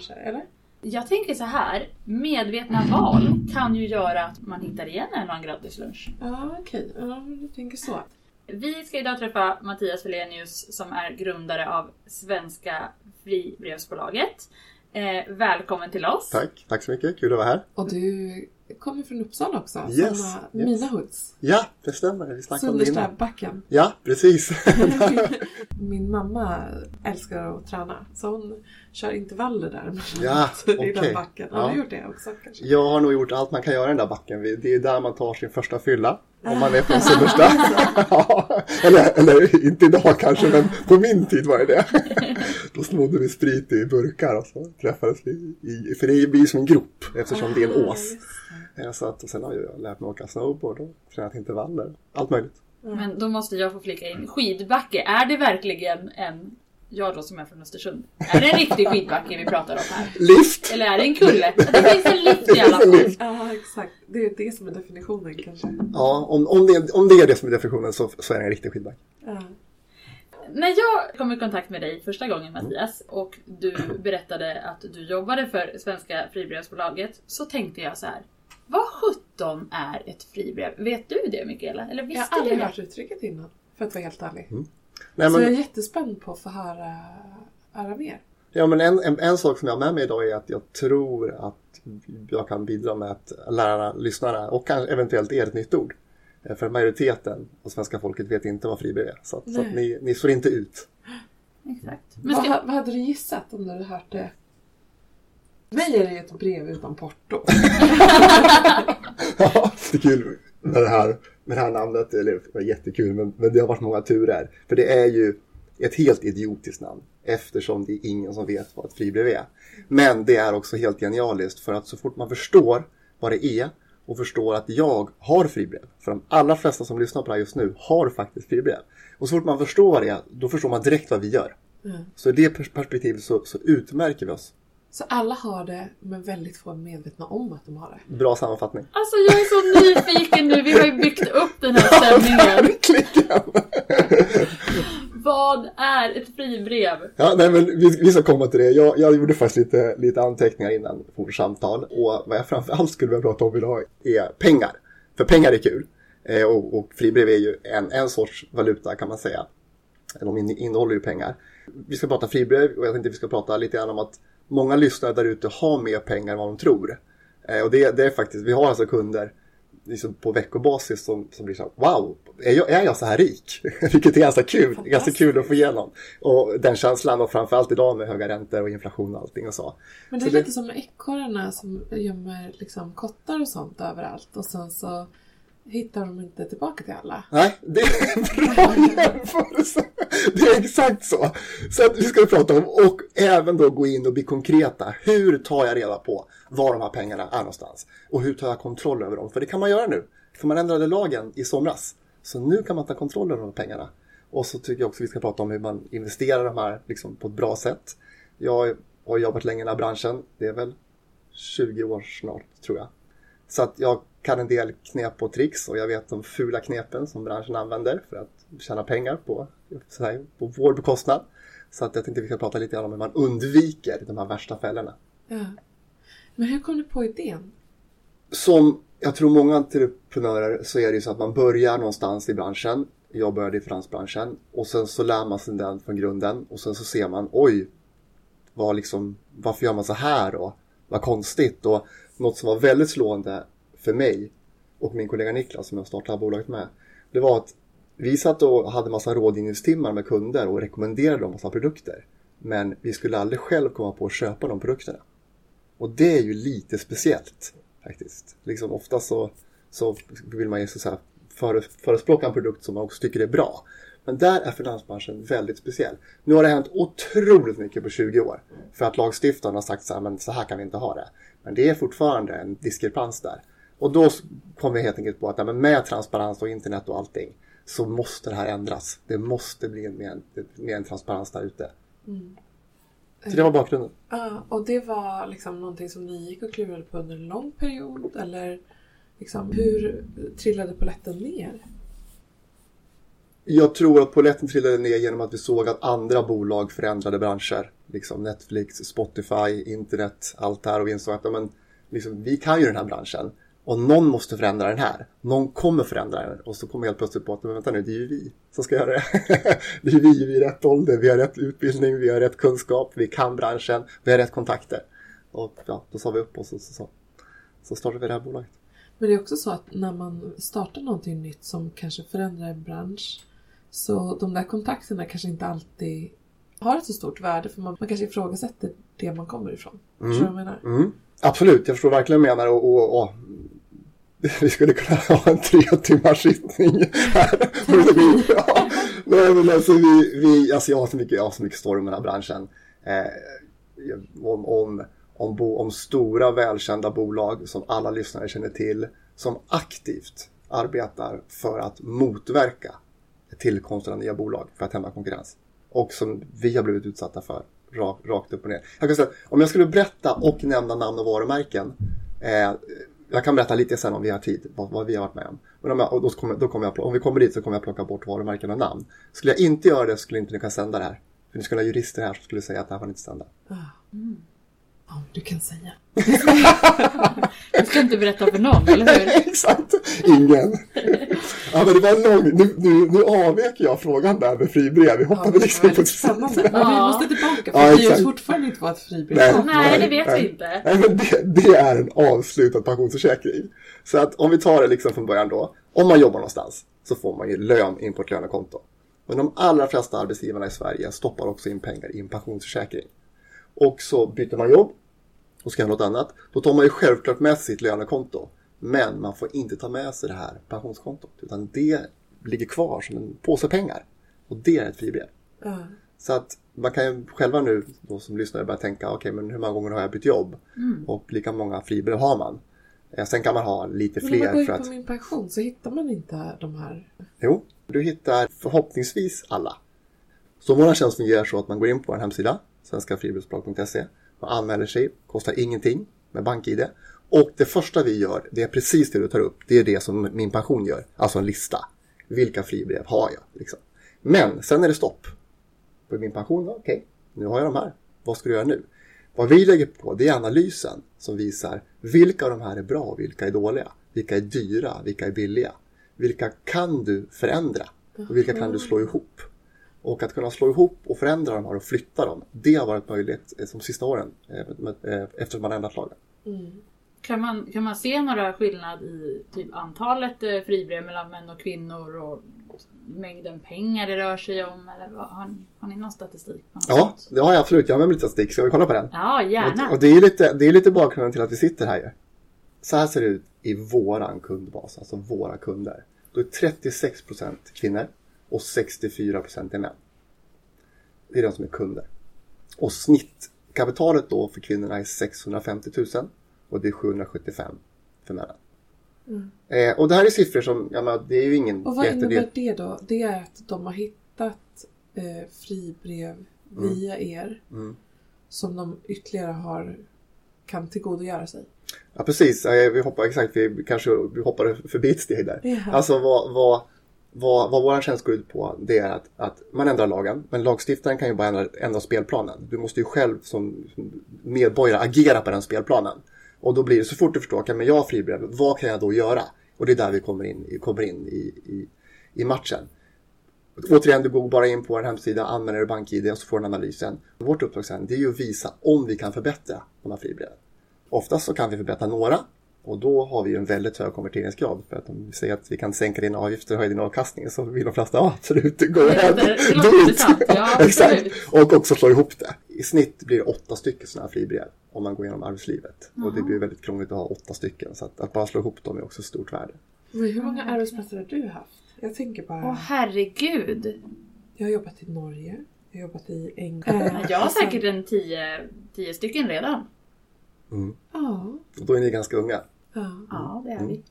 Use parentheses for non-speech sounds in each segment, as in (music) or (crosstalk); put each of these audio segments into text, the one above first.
branscher, eller? Jag tänker så här, medvetna val kan ju göra att man hittar igen en och annan gratislunch. Ja, okej. Ja, du tänker så. Vi ska idag träffa Mattias Felenius som är grundare av Svenska Fribrevsbolaget. Eh, välkommen till oss! Tack, tack så mycket. Kul att vara här. Och du kommer från Uppsala också, Yes, samma yes. Mina Hoods. Ja, det stämmer. Vi snackade om det innan. Sunderstabacken. Ja, precis. (laughs) (laughs) Min mamma älskar att träna så hon kör intervaller där. Ja, (laughs) i okej. den backen. Har Ja. du gjort det också kanske? Jag har nog gjort allt man kan göra i den där backen. Det är där man tar sin första fylla. Om man är från Sunnersta. (laughs) (laughs) ja, eller, eller inte idag kanske, men på min tid var det det. Då snodde vi sprit i burkar och så träffades vi. I, för det blir som en grop eftersom det är en Ah, ås. Eh, Så att, och sen har jag lärt mig åka snowboard och tränat intervaller. Allt möjligt. Men då måste jag få flika in, skidbacke, är det verkligen en, jag då som är från Östersund, är det en riktig skidbacke vi pratar om här? Lift! Eller är det en kulle? Det finns en lift i (laughs) alla fall. Ja, exakt. Det är det som är definitionen kanske. Ja, om, om, det, om det är det som är definitionen så, så är det en riktig skidbacke. Ja. När jag kom i kontakt med dig första gången Mattias och du berättade att du jobbade för Svenska Fribrevsbolaget så tänkte jag så här. Vad sjutton är ett fribrev? Vet du det Mikaela? Eller Jag visste har aldrig hört uttrycket innan, för att vara helt ärlig. Nej, Så jag är men, jättespänd på att få höra, höra mer. ja, men en, en, en sak som jag har med mig idag är att jag tror att jag kan bidra med att lärarna, lyssnarna och kanske eventuellt er ett nytt ord. Eh, För majoriteten av svenska folket vet inte vad fribrev är. Så, att, så att ni, ni står inte ut. Exakt. Men Vad, ska, ha- vad hade du gissat om du hade hört det? Mig är det ett brev utan porto. (laughs) Ja, det är kul med det här, med det här namnet. Eller det var jättekul, men, men det har varit många turer. För det är ju ett helt idiotiskt namn. Eftersom det är ingen som vet vad ett fribrev är. Men det är också helt genialiskt för att så fort man förstår vad det är och förstår att jag har fribrev. För de allra flesta som lyssnar på det här just nu har faktiskt fribrev. Och så fort man förstår vad det är, då förstår man direkt vad vi gör. Mm. Så i det pers- perspektivet så, så utmärker vi oss. Så alla har det, men väldigt få är medvetna om att de har det. Bra sammanfattning. alltså jag är så (laughs) nyfiken nu, vi har ju byggt upp den här stämningen. Verkligen! (laughs) Vad är ett fribrev? Ja, nej, men vi, vi ska komma till det. Jag, jag gjorde faktiskt lite, lite anteckningar innan vårt samtal. Och vad jag framförallt skulle vilja prata om idag är pengar. För pengar är kul. Eh, och, och fribrev är ju en, en sorts valuta kan man säga. De in- innehåller ju pengar. Vi ska prata fribrev och jag tänkte vi ska prata lite grann om att många lyssnare där ute har mer pengar än vad de tror. Eh, och det, det är faktiskt, vi har alltså kunder liksom på veckobasis som, som blir så här, wow, är jag, är jag så här rik? (laughs) Vilket är ganska kul, ganska kul att få igenom. Och den känslan och framförallt idag med höga räntor och inflation och allting och så. Men det Så är det- lite som med ekorrarna som gömmer liksom kottar och sånt överallt. Och sen så hittar de inte tillbaka till alla. Nej, det är en bra (laughs) jämförelse. (laughs) Det är exakt så. Så att vi ska prata om och även då gå in och bli konkreta. Hur tar jag reda på var de här pengarna är någonstans? Och hur tar jag kontroll över dem? För det kan man göra nu. För man ändrade lagen i somras. Så nu kan man ta kontroll över de här pengarna. Och så tycker jag också vi ska prata om hur man investerar de här liksom, på ett bra sätt. Jag har jobbat länge i den här branschen. Det är väl 20 år snart tror jag. Så att jag kan en del knep och tricks och jag vet de fula knepen som branschen använder för att tjäna pengar på, så här, på vår bekostnad. Så att jag tänkte vi ska prata lite om hur man undviker de här värsta fällorna. Ja. Men hur kom du på idén? Som jag tror många entreprenörer så är det ju så att man börjar någonstans i branschen. Jag började i finansbranschen och sen så lär man sig den från grunden och sen så ser man oj, vad liksom, varför gör man så här och vad konstigt och något som var väldigt slående för mig och min kollega Niklas som jag startade bolaget med. Det var att vi satt och hade massa rådgivningstimmar med kunder och rekommenderade dem massa produkter. Men vi skulle aldrig själv komma på att köpa de produkterna. Och det är ju lite speciellt faktiskt. Liksom ofta så, så vill man ju så här förespråka en produkt som man också tycker är bra. Men där är finansbranschen väldigt speciell. Nu har det hänt otroligt mycket på 20 år. För att lagstiftarna har sagt så här, men så här kan vi inte ha det. Men det är fortfarande en diskrepans där. Och då kom vi helt enkelt på att men med transparens och internet och allting så måste det här ändras. Det måste bli mer, mer en transparens där ute. Så det var bakgrunden. Ja, och det var liksom någonting som ni gick och klurade på under en lång period? Eller liksom, hur trillade polletten ner? Jag tror att polletten trillade ner genom att vi såg att andra bolag förändrade branscher liksom Netflix, Spotify, internet, allt det här och vi insåg att men, liksom, vi kan ju den här branschen och någon måste förändra den här. Någon kommer förändra den och så kommer helt plötsligt på att men vänta nu, det är ju vi som ska göra det. (laughs) det är vi, vi är rätt ålder, vi har rätt utbildning, vi har rätt kunskap, vi kan branschen, vi har rätt kontakter. Och ja, då sa vi upp oss och så, så, så startade vi det här bolaget. Men det är också så att när man startar någonting nytt som kanske förändrar en bransch så de där kontakterna kanske inte alltid har ett så stort värde för man, man kanske ifrågasätter det man kommer ifrån. Mm. Du vad jag menar? Mm. Absolut, jag förstår verkligen vad du menar och, och, och (laughs) vi skulle kunna (laughs) ha en tre timmars sittning här. (laughs) ja. Nej, men alltså, vi, vi, alltså jag, har så mycket, jag har så mycket story om den här branschen. Eh, om, om, om, bo, om stora välkända bolag som alla lyssnare känner till. Som aktivt arbetar för att motverka tillkomsten av nya bolag för att hämma konkurrens. Och som vi har blivit utsatta för rakt, rakt upp och ner. Jag kan säga, om jag skulle berätta och nämna namn och varumärken. Eh, jag kan berätta lite sen om vi har tid, vad, vad vi har varit med om. Men om, jag, och då kommer, då kommer jag, om vi kommer dit så kommer jag plocka bort varumärken och namn. Skulle jag inte göra det skulle inte ni kunna sända det här. För ni skulle ha jurister här som skulle säga att det här får ni inte sända. Ah. Ja, du kan säga. (laughs) Du ska inte berätta för någon, eller hur? (laughs) Exakt, ingen. Ja, men det var en lång, nu, nu, nu avvek jag frågan där med fribrev. Vi Ja, hoppade var liksom på spännande. Men vi Ja. måste tillbaka för Ja, vi oss fortfarande inte vad ett fribrev Nej. är. Nej, det vet Nej. vi inte. Nej, men det, det är en avslutad pensionsförsäkring. Så att om vi tar det liksom från början då. Om man jobbar någonstans så får man ju lön in på ett lönekonto. Men de allra flesta arbetsgivarna i Sverige stoppar också in pengar i en pensionsförsäkring. Och så byter man jobb och ska göra något annat. Då tar man ju självklart med sig sitt lönekonto. Men man får inte ta med sig det här pensionskontot. Utan det ligger kvar som en påse pengar. Och det är ett fribrev. Ja. Så att man kan ju själva nu då som lyssnare börja tänka, okej men hur många gånger har jag bytt jobb? Och lika många fribrev har man. Eh, Sen kan man ha lite Men om man går fler för på att, min pension så hittar man inte de här. jo, du hittar förhoppningsvis alla. Så vår tjänst fungerar så att man går in på en hemsida, svenskafribrevsbolag.se, man anmäler sig, kostar ingenting med BankID. Och det första vi gör, det är precis det du tar upp, det är det som min pension gör, alltså en lista. Vilka fribrev har jag? Liksom. Men sen är det stopp. På min pension, okej, nu har jag de här. Vad ska du göra nu? Vad vi lägger på det är analysen som visar vilka av de här är bra och vilka är dåliga. Vilka är dyra, vilka är billiga. Vilka kan du förändra och vilka kan du slå ihop. Och att kunna slå ihop och förändra de här och flytta dem, det har varit möjligt eh, de sista åren eh, eh, eftersom man ändrat lagen. Mm. Kan man, kan man se några skillnad i typ antalet fribrev mellan män och kvinnor och mängden pengar det rör sig om? Eller har, ni, har ni någon statistik? på något Ja, det har jag absolut. Jag har med mig lite statistik. Ska vi kolla på den? Ja, gärna. Och, och det är lite, det är lite bakgrunden till att vi sitter här ju. Så här ser det ut i våran kundbas, alltså våra kunder. Då är 36% kvinnor och 64% är män. Det är de som är kunder. Och snittkapitalet då för kvinnorna är 650 000 och det är 775 för männen. Mm. Eh, och det här är siffror som, ja men det är ju ingen Och vad jättedel. innebär det då? Det är att de har hittat eh, fribrev via er Mm. som de ytterligare har kan tillgodogöra sig. Ja precis, Eh, vi hoppar exakt, vi kanske vi hoppade förbi ett steg där. Ja. Alltså vad, vad, vad, vad vår tjänst går ut på det är att, att man ändrar lagen men lagstiftaren kan ju bara ändra, ändra spelplanen. Du måste ju själv som som medborgare agera på den spelplanen. Och då blir det så fort du förstår, okay, men jag har fribrev, vad kan jag då göra? Och det är där vi kommer in, kommer in i, i, i matchen. Återigen, du går bara in på en hemsida, använder BankID och så får du analysen. Vårt uppdrag sen det är ju att visa om vi kan förbättra de här fribreven. Oftast så kan vi förbättra några och då har vi en väldigt hög konverteringsgrad. För att om vi säger att vi kan sänka dina avgifter och höja din avkastning så vill de flesta ja, absolut gå Det ahead. låter- ja. (laughs) Exakt. Och också slå ihop det. I snitt blir det åtta stycken sådana här fribrev om man går igenom arbetslivet. Och det blir väldigt krångligt att ha åtta stycken. Så att, att bara slå ihop dem är också ett stort värde. Men hur många arbetsplatser har du haft? Jag tänker bara... Åh herregud! Jag har jobbat i Norge. Jag har jobbat i England. Jag har säkert en tio, tio stycken redan. Mm. Ja. Och då är ni ganska unga. ja. Ja, det är vi.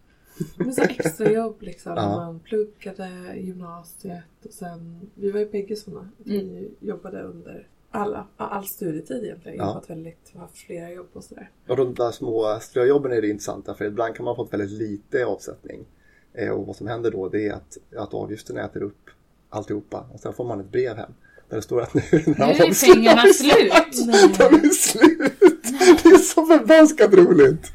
Men så extrajobb liksom. Ja. När man pluggade gymnasiet och sen... Vi var ju bägge sådana. Vi jobbade under alla, all studietid egentligen. Ja. Jobbat väldigt, haft flera jobb och sådär. Och de där små ströjobben är det intressanta för ibland kan man fått väldigt lite avsättning. Eh, och vad som händer då det är att, att avgiften äter upp alltihopa och sen får man ett brev hem. Där det står att nu Nu är (laughs) pengarna slut! (laughs) De är slut! (laughs) Det är så förbaskat roligt!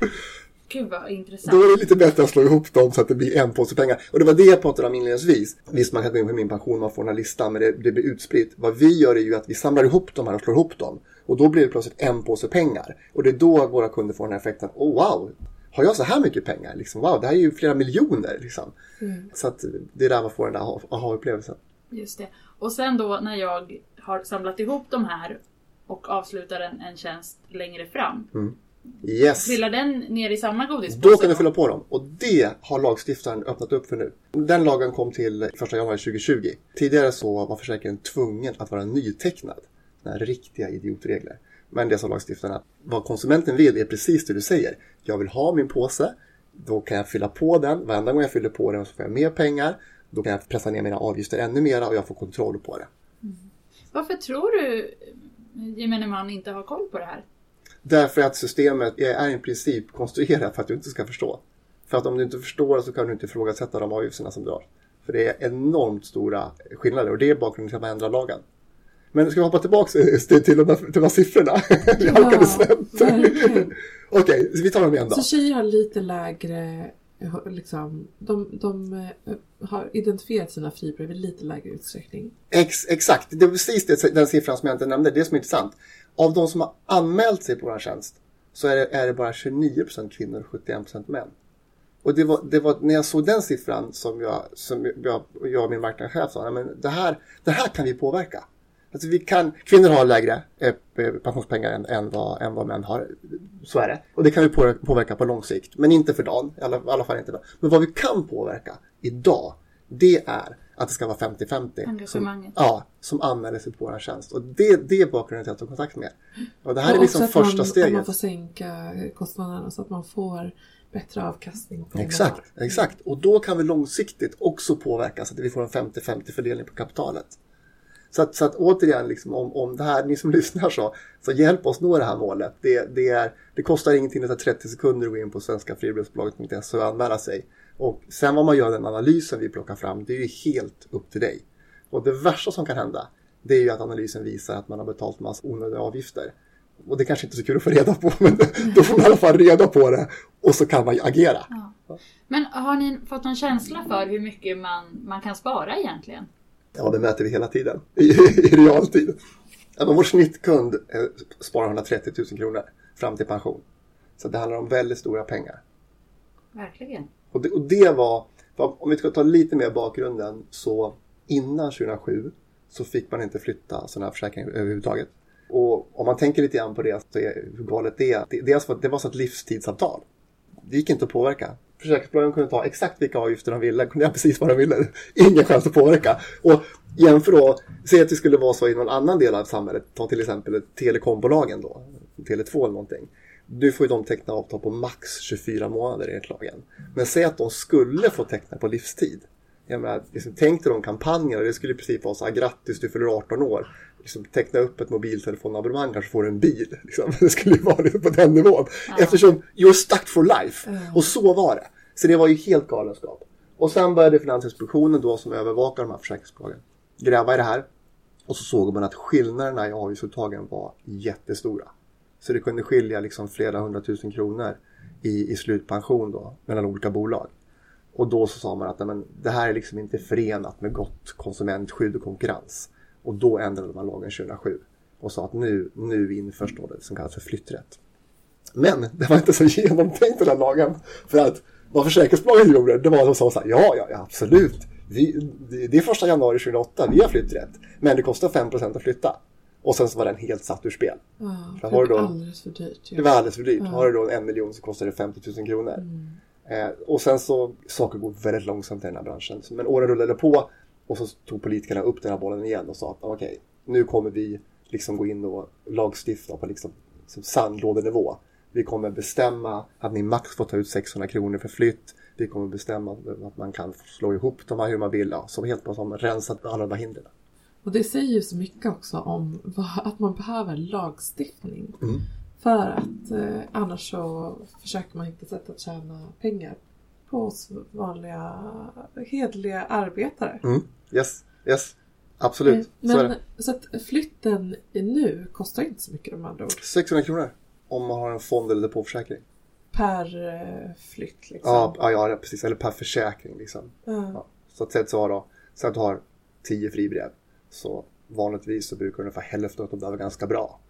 Gud vad intressant. Då är det lite bättre att slå ihop dem så att det blir en påse pengar. Och det var det jag pratade om inledningsvis. Visst, man kan gå in på min pension, man får den här listan, men det, det blir utspritt. Vad vi gör är ju att vi samlar ihop de här och slår ihop dem. Och då blir det plötsligt en påse pengar. Och det är då våra kunder får den här effekten. Oh wow! Har jag så här mycket pengar? Liksom, wow, det här är ju flera miljoner. Liksom. Så att det är där man får den där aha- aha-upplevelsen. Just det. Och sen då när jag har samlat ihop de här och avslutar en, en tjänst längre fram. Yes! Trillar den ner i samma godispåse? Då kan du fylla på dem. Och det har lagstiftaren öppnat upp för nu. Den lagen kom till 1 januari 2020. Tidigare så var försäkringen tvungen att vara nytecknad. Såna riktiga idiotregler. Men det som lagstiftarna, vad konsumenten vill är precis det du säger. Jag vill ha min påse. Då kan jag fylla på den. Varenda gång jag fyller på den så får jag mer pengar. Då kan jag pressa ner mina avgifter ännu mera och jag får kontroll på det. Varför tror du gemene man inte har koll på det här? Därför att systemet är i princip konstruerat för att du inte ska förstå. För att om du inte förstår så kan du inte ifrågasätta de avgifterna som dras. För det är enormt stora skillnader och det är bakgrunden till att man ändrar lagen. Men ska vi hoppa tillbaka till, till, de, här, till de här siffrorna? (laughs) Vi halkade snett. verkligen. (laughs) Okej, så vi tar dem igen då. Så tjejer har lite lägre, liksom, de, de eh, har identifierat sina fribrev i lite lägre utsträckning. Ex, exakt, det är precis det, den siffran som jag inte nämnde. Det som är intressant. Av de som har anmält sig på vår tjänst så är det, är det bara 29% kvinnor och 71% män. Och det var, det var när jag såg den siffran som jag, som jag, jag och min marknadschef sa, men det här, det här kan vi påverka. Alltså vi kan, kvinnor har lägre eh, pensionspengar än, än, vad, än vad män har. Så är det. Och det kan vi på- påverka på lång sikt. Men inte för dagen. I alla, alla fall inte idag. Men vad vi kan påverka idag, det är att det ska vara 50-50. Som, Engagemanget. ja, som anmäler sig på vår tjänst. Och det, det är bakgrunden till att jag tog kontakt med. Och det här är Och liksom också att första man, steget. Att man får sänka kostnaderna så att man får bättre avkastning Exakt, exakt. Och då kan vi långsiktigt också påverka så att vi får en 50-50 fördelning på kapitalet. Så att, så att återigen, liksom, om, om det här, ni som (laughs) lyssnar så, så hjälp oss nå det här målet. Det, det, är, det kostar ingenting, det tar 30 sekunder att gå in på svenskafribrevsbolaget.se och anmäla sig. Och sen vad man gör den analysen vi plockar fram, det är ju helt upp till dig. Och det värsta som kan hända, det är ju att analysen visar att man har betalt massa onödiga avgifter. Och det kanske inte är så kul att få reda på, (laughs) men då får man i alla fall reda på det och så kan man agera. Men har ni fått någon känsla för hur mycket man, man kan spara egentligen? Ja, det mäter vi hela tiden (laughs) i, i realtid. Ja, men vår snittkund eh, sparar 130 000 kronor fram till pension. Så det handlar om väldigt stora pengar. Verkligen. Och det, och det var, om vi ska ta lite mer bakgrunden, så innan 2007 så fick man inte flytta sådana här försäkringar överhuvudtaget. Och om man tänker lite grann på det, så är, hur galet det är. Det, det var så ett livstidsavtal. Det gick inte att påverka. Försäkringsbolagen kunde ta exakt vilka avgifter de ville, kunde göra precis vad de ville. Ingen chans att påverka. Och jämför då, säg att det skulle vara så i någon annan del av samhället, ta till exempel telekombolagen då, Tele2 eller någonting. Nu får ju de teckna avtal på max 24 månader enligt lagen. Men säg att de skulle få teckna på livstid. Jag menar, liksom, tänk dig de kampanjerna, det skulle i princip vara så här, grattis du fyller 18 år. Liksom, teckna upp ett mobiltelefonabonnemang kanske får du en bil. Liksom. (laughs) Det skulle ju vara lite på den nivån. Eftersom you're stuck for life. Och så var det. Så det var ju helt galenskap. Och sen började Finansinspektionen då som övervakar de här försäkringsbolagen gräva i det här. Och så såg man att skillnaderna i avgiftsuttagen var jättestora. Så det kunde skilja liksom flera hundratusen kronor i, i slutpension då, mellan olika bolag. Och då så sa man att nej, men, det här är liksom inte förenat med gott konsumentskydd och konkurrens. Och då ändrade man lagen 2007 och sa att nu, nu införs då det som kallas för flytträtt. Men det var inte så genomtänkt den här lagen. För att vad försäkringsbolagen gjorde, det var att de sa så här, ja, ja, ja absolut. Vi, det är första januari 2008, vi har flytträtt. Men det kostar 5% att flytta. Och sen så var den helt satt ur spel. Ja, För det var då- alldeles för dyrt. ju. Det var alldeles för dyrt. Ja. Har du då en miljon så kostar det 50 000 kronor. Eh, och sen så, saker går väldigt långsamt i den här branschen. Men åren rullade på och så tog politikerna upp den här bollen igen och sa att okej, nu kommer vi liksom gå in och lagstifta på liksom, liksom sandlådenivå. Vi kommer bestämma att ni max får ta ut 600 kronor för flytt. Vi kommer bestämma att man kan slå ihop de här hur man vill. Ja, så helt bara som rensat alla de här hindren. Och det säger ju så mycket också om vad, att man behöver lagstiftning. Mm. För att eh, annars så försöker man hitta sätt att tjäna pengar på oss vanliga hederliga arbetare. Mm. Yes, yes. Absolut, Eh, så är Men, det. så att flytten nu kostar inte så mycket de andra ord. 600 kronor om man har en fond eller depåförsäkring. Per eh, flytt liksom. Ja, ja, ja, precis. Eller per försäkring liksom. Ja. Ja. Så att säg att så har då, säg att du har 10 fribrev. Så vanligtvis så brukar ungefär hälften av dem där vara ganska bra.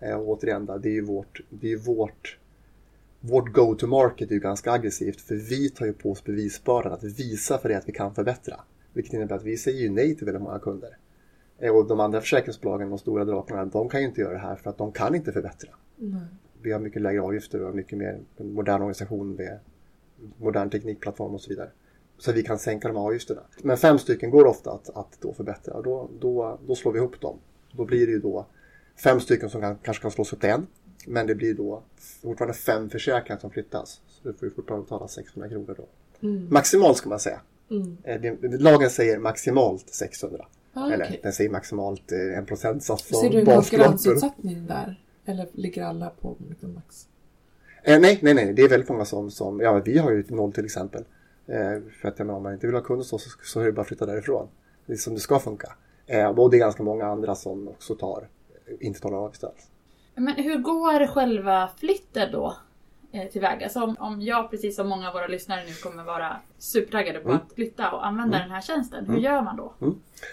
Eh, och återigen, där, det är ju vårt, det är ju vårt, vårt go-to-market är ju ganska aggressivt. För vi tar ju på oss bevisbördan att visa för det att vi kan förbättra. Vilket innebär att vi säger ju nej till väldigt många kunder. Eh, och de andra försäkringsbolagen, de stora drakarna, de kan ju inte göra det här för att de kan inte förbättra. Nej. Vi har mycket lägre avgifter och mycket mer modern organisation med modern teknikplattform och så vidare. Så vi kan sänka de här avgifterna. Men fem stycken går ofta att, att då förbättra och då, då, då slår vi ihop dem. Då blir det ju då fem stycken som kan, kanske kan slås upp till en. Men det blir då fortfarande fem försäkringar som flyttas. Så du får ju fortfarande betala 600 kronor då. Mm. Maximalt ska man säga. Mm. Eh, Lagen säger maximalt 600. Ah, Eller okej. den säger maximalt eh, en procentsats Ser du en konkurrensutsättning där? Eller ligger alla på liksom max? Eh, nej, nej, nej, det är väldigt många som, som ja vi har ju noll till exempel. Eh, för att jag menar, om man inte vill ha kunder så, så är det bara att flytta därifrån. Det är som det ska funka. Eh, och det är ganska många andra som också tar, inte tar några avgifter alls. Men hur går själva flytten då tillväga? Så om, om jag, precis som många av våra lyssnare nu, kommer vara supertaggade på Mm. att flytta och använda den här tjänsten, hur gör man då?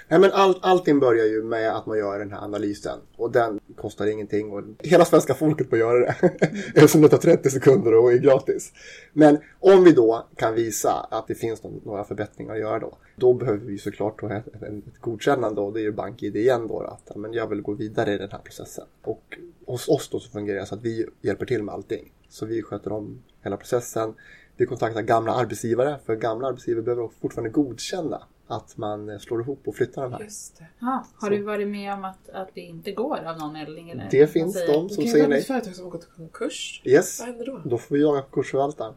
Nej, men all, allting börjar ju med att man gör den här analysen. Och den kostar ingenting. Och hela svenska folket får göra det. (laughs) Eftersom det tar 30 sekunder och är gratis. Men om vi då kan visa att det finns några förbättringar att göra då. Då behöver vi såklart ett, ett, ett godkännande och det är ju BankID igen då. Att men jag vill gå vidare i den här processen. Och hos oss då så fungerar det så att vi hjälper till med allting. Så vi sköter om hela processen. Vi kontaktar gamla arbetsgivare. För gamla arbetsgivare behöver fortfarande godkänna att man eh, slår ihop och flyttar de här. Just det. Ja, har Så. du varit med om att, att det inte går av någon anledning? Eller Det finns säger- de Det som kan ju säger nej. ett företag som har gått i konkurs. Yes, Vad händer då? då får vi jaga konkursförvaltaren.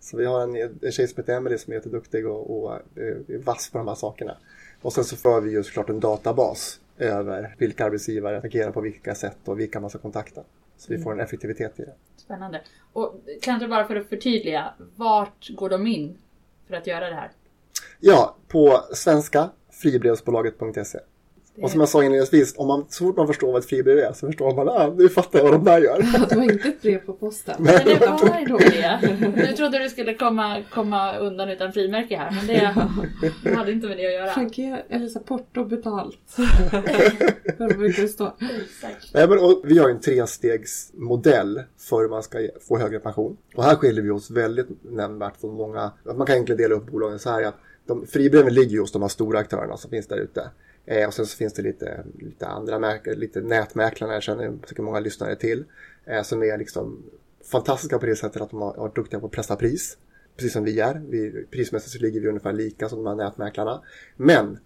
Så vi har en, en tjej som heter Emelie som är jätteduktig och, och eh, är vass på de här sakerna. Och sen så för vi ju såklart en databas över vilka arbetsgivare agerar på vilka sätt och vilka man ska kontakta. Så vi får en effektivitet i det. Spännande. Och kanske bara för att förtydliga, vart går de in för att göra det här? Ja, på svenska fribrevsbolaget.se. Och som jag sa inledningsvis, om man, så fort man förstår vad ett fribrev är så förstår man, ah, nu fattar jag vad de där gör. (laughs) Det var inte ett brev på posten. Men det var nog det. (laughs) Nu trodde du skulle komma, komma undan utan frimärke här, men det, det hade inte med det att göra. Franké, eller så porto betalt. (laughs) Brukar stå? Exakt. Nej, men, och vi har en trestegsmodell för hur man ska ge- få högre pension. Och här skiljer vi oss väldigt nämnvärt från många. Man kan egentligen dela upp bolagen så här att de, fribreven ligger ju hos de här stora aktörerna som finns där ute. Eh, och sen så finns det lite, lite andra märken, lite nätmäklarna jag känner tycker många lyssnare till. Eh, som är liksom fantastiska på det sättet att de har varit duktiga på att pressa pris. Precis som vi är. Vi, prismässigt så ligger vi ungefär lika som de här nätmäklarna. Men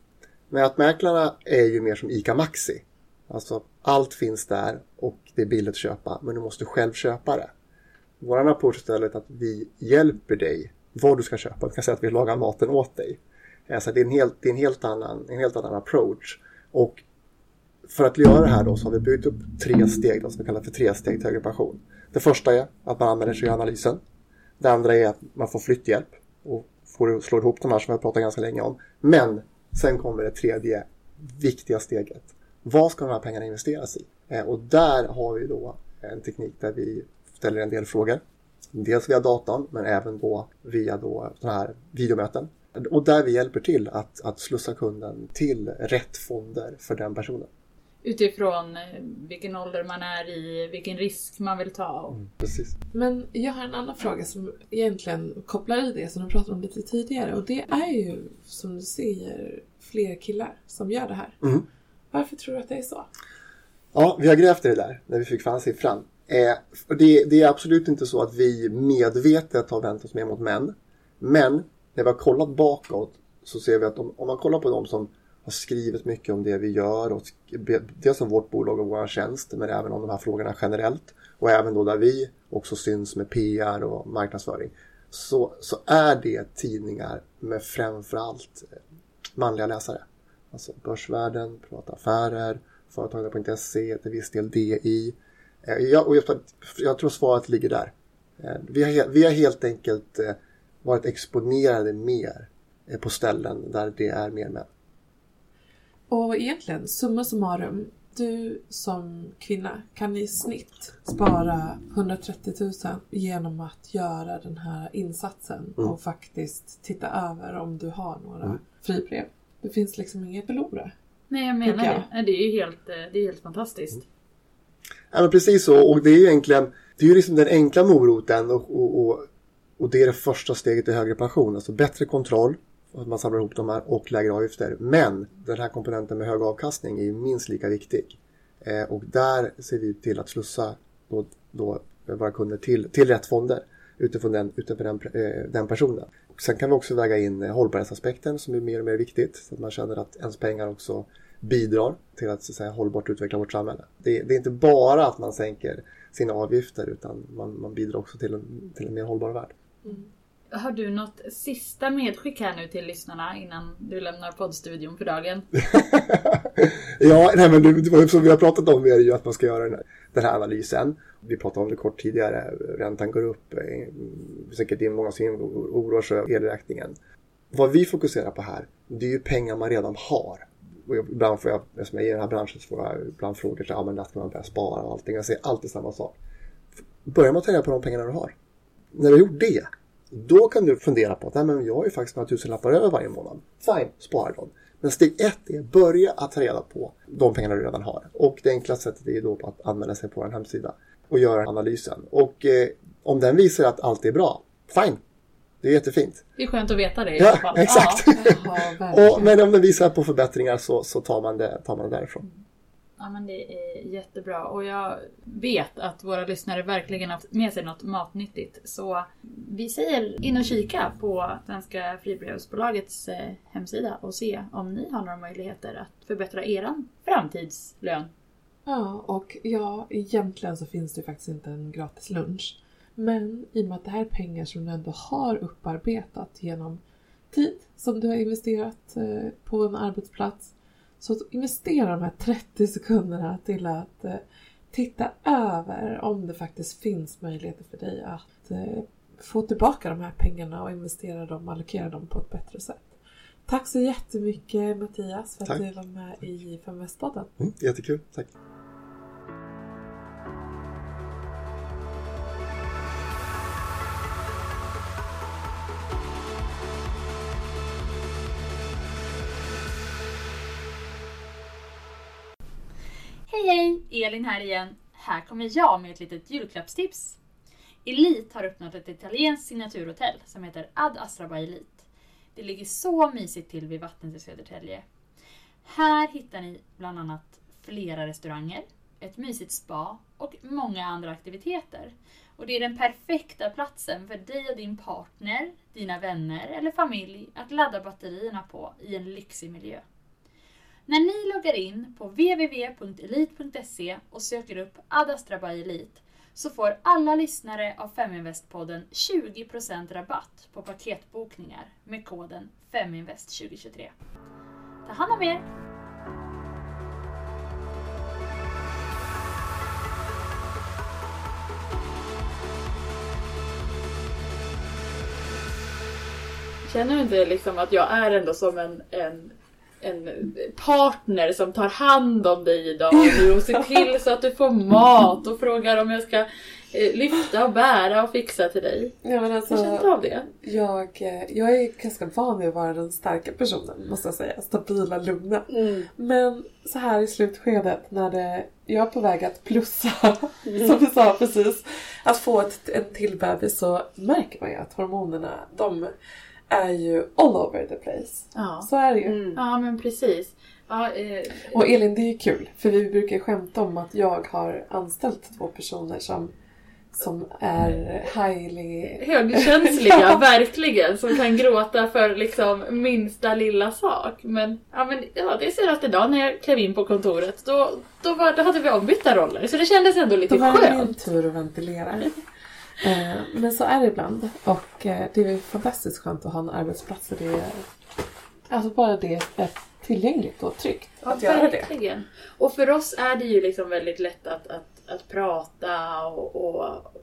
nätmäklarna är ju mer som ICA Maxi. Alltså allt finns där och det är billigt att köpa men du måste själv köpa det. Vår approach är istället att vi hjälper dig vad du ska köpa. Vi kan säga att vi lagar maten åt dig. Alltså det är en helt, det är en helt, annan, en helt annan approach. Och för att göra det här då så har vi byggt upp tre steg då, som vi kallar för tre steg till högre pension. Det första är att man använder sig av analysen. Det andra är att man får flytthjälp och får slå ihop de här som vi har pratat ganska länge om. Men sen kommer det tredje viktiga steget. Vad ska de här pengarna investeras i? Eh, och där har vi då en teknik där vi ställer en del frågor. Dels via datorn men även då via då sådana här videomöten. Och där vi hjälper till att, att slussa kunden till rätt fonder för den personen. Utifrån eh, vilken ålder man är i, vilken risk man vill ta. Och, Precis. Men jag har en annan fråga som egentligen kopplar i det som du pratade om lite tidigare. Och det är ju, som du säger, fler killar som gör det här. Mm. Varför tror du att det är så? Ja, vi har grävt i det där när vi fick fram siffran. Eh, det, det är absolut inte så att vi medvetet har vänt oss mer mot män. Men när vi har kollat bakåt så ser vi att om, om man kollar på de som har skrivit mycket om det vi gör och dels om vårt bolag och vår tjänst men även om de här frågorna generellt och även då där vi också syns med PR och marknadsföring så, så är det tidningar med framförallt eh, manliga läsare. Alltså Börsvärlden, Privata Affärer, företagare.se, till viss del DI. Eh, jag, och jag, jag tror svaret ligger där. Eh, vi har, vi har helt enkelt eh, varit exponerade mer eh, på ställen där det är mer män. Och egentligen, summa summarum. Du som kvinna kan i snitt spara 130 000 genom att göra den här insatsen Mm. och faktiskt titta över om du har några Mm. fribrev. Det finns liksom inget att förlora. Nej jag menar jag. det. Det är ju helt, eh, det är helt fantastiskt. Ja, men precis så. Och det är ju egentligen det är ju liksom den enkla moroten och, och, och, och det är det första steget till högre pension. Alltså bättre kontroll, att man samlar ihop de här och lägre avgifter. Men den här komponenten med hög avkastning är ju minst lika viktig. Eh, och där ser vi till att slussa då, då våra kunder till, till rätt fonder utifrån den, utifrån den, eh, den personen. Och sen kan vi också väga in hållbarhetsaspekten som är mer och mer viktigt. Så att man känner att ens pengar också bidrar till att, så att säga, hållbart utveckla vårt samhälle. Det, det är inte bara att man sänker sina avgifter utan man, man bidrar också till en, till en mer hållbar värld. Mm. Har du något sista medskick här nu till lyssnarna innan du lämnar poddstudion för dagen? (laughs) ja, nej, men det, det som vi har pratat om är ju att man ska göra den här, den här analysen. Vi pratade om det kort tidigare. Räntan går upp. Eh, mm, säkert det är många som oroar sig över elräkningen. Vad vi fokuserar på här, det är ju pengar man redan har. Och ibland får jag, eftersom jag är i den här branschen, så får jag ibland frågor så här, ja men när ska man börja spara och allting. Jag säger alltid samma sak. Börja med att ta reda på de pengarna du har. När du har gjort det, då kan du fundera på att nej, men jag har ju faktiskt några tusenlappar över varje månad. Fine, spara dem. Men steg ett är börja att ta reda på de pengarna du redan har. Och det enklaste sättet är då att anmäla sig på en hemsida och göra analysen. Och eh, om den visar att allt är bra, fine. Det är jättefint. Det är skönt att veta det i alla (laughs) Ja, fall. exakt. Jaha, verkligen. Och, men om den visar på förbättringar så, så tar, man det, tar man det därifrån. Ja men det är jättebra och jag vet att våra lyssnare verkligen har haft med sig något matnyttigt. Så vi säger in och kika på Svenska Fribrevsbolagets eh, hemsida och se om ni har några möjligheter att förbättra eran framtidslön. Ja, och ja, egentligen så finns det faktiskt inte en gratis lunch. Men i och med att det här är pengar som du ändå har upparbetat genom tid som du har investerat eh, på en arbetsplats. Så att investera de här 30 sekunderna till att eh, titta över om det faktiskt finns möjligheter för dig att eh, få tillbaka de här pengarna och investera dem allokera dem på ett bättre sätt. Tack så jättemycket Mattias för att Tack. du var med i Feminvestpodden. Mm, jättekul, tack. Hej hej! Elin här igen. Här kommer jag med ett litet julklappstips. Elite har öppnat ett italienskt signaturhotell som heter Ad Astra by Elite. Det ligger så mysigt till vid vattnet i Södertälje. Här hittar ni bland annat flera restauranger, ett mysigt spa och många andra aktiviteter. Och det är den perfekta platsen för dig och din partner, dina vänner eller familj att ladda batterierna på i en lyxig miljö. När ni loggar in på www.elit.se och söker upp Adastra by Elite så får alla lyssnare av Feminvest-podden 20% rabatt på paketbokningar med koden FEMINVEST2023. Ta hand om er! Känner du inte liksom att jag är ändå som en, en, en partner som tar hand om dig idag nu och ser (laughs) till så att du får mat och frågar om jag ska eh, lyfta och bära och fixa till dig? Ja, men Har du känt alltså, av det? jag, eh, jag är ganska van vid att vara den starka personen, måste jag säga. Stabila, lugna. Men så här i slutskedet när det, jag är på väg att plussa, (laughs) som vi sa precis, att få ett, en till bebis så märker man ju att hormonerna, de är ju all over the place. Ja. Så är det ju. Mm. Ja men precis. Ja, eh, Och Elin, det är ju kul, för vi brukar skämta om att jag har anställt två personer som, som är highly... högkänsliga, (laughs) verkligen, som kan gråta för liksom minsta lilla sak. Men, ja, men ja, det senaste dagen när jag klev in på kontoret, då, då, var, då hade vi ombytta roller. Så det kändes ändå lite Då var det min skönt. tur att ventilera. Eh, Men så är det ibland. Och eh, det är fantastiskt skönt att ha en arbetsplats där det är... Alltså bara det är tillgängligt och tryggt att göra det. Verkligen. Och för oss är det ju liksom väldigt lätt att, att, att prata och, och,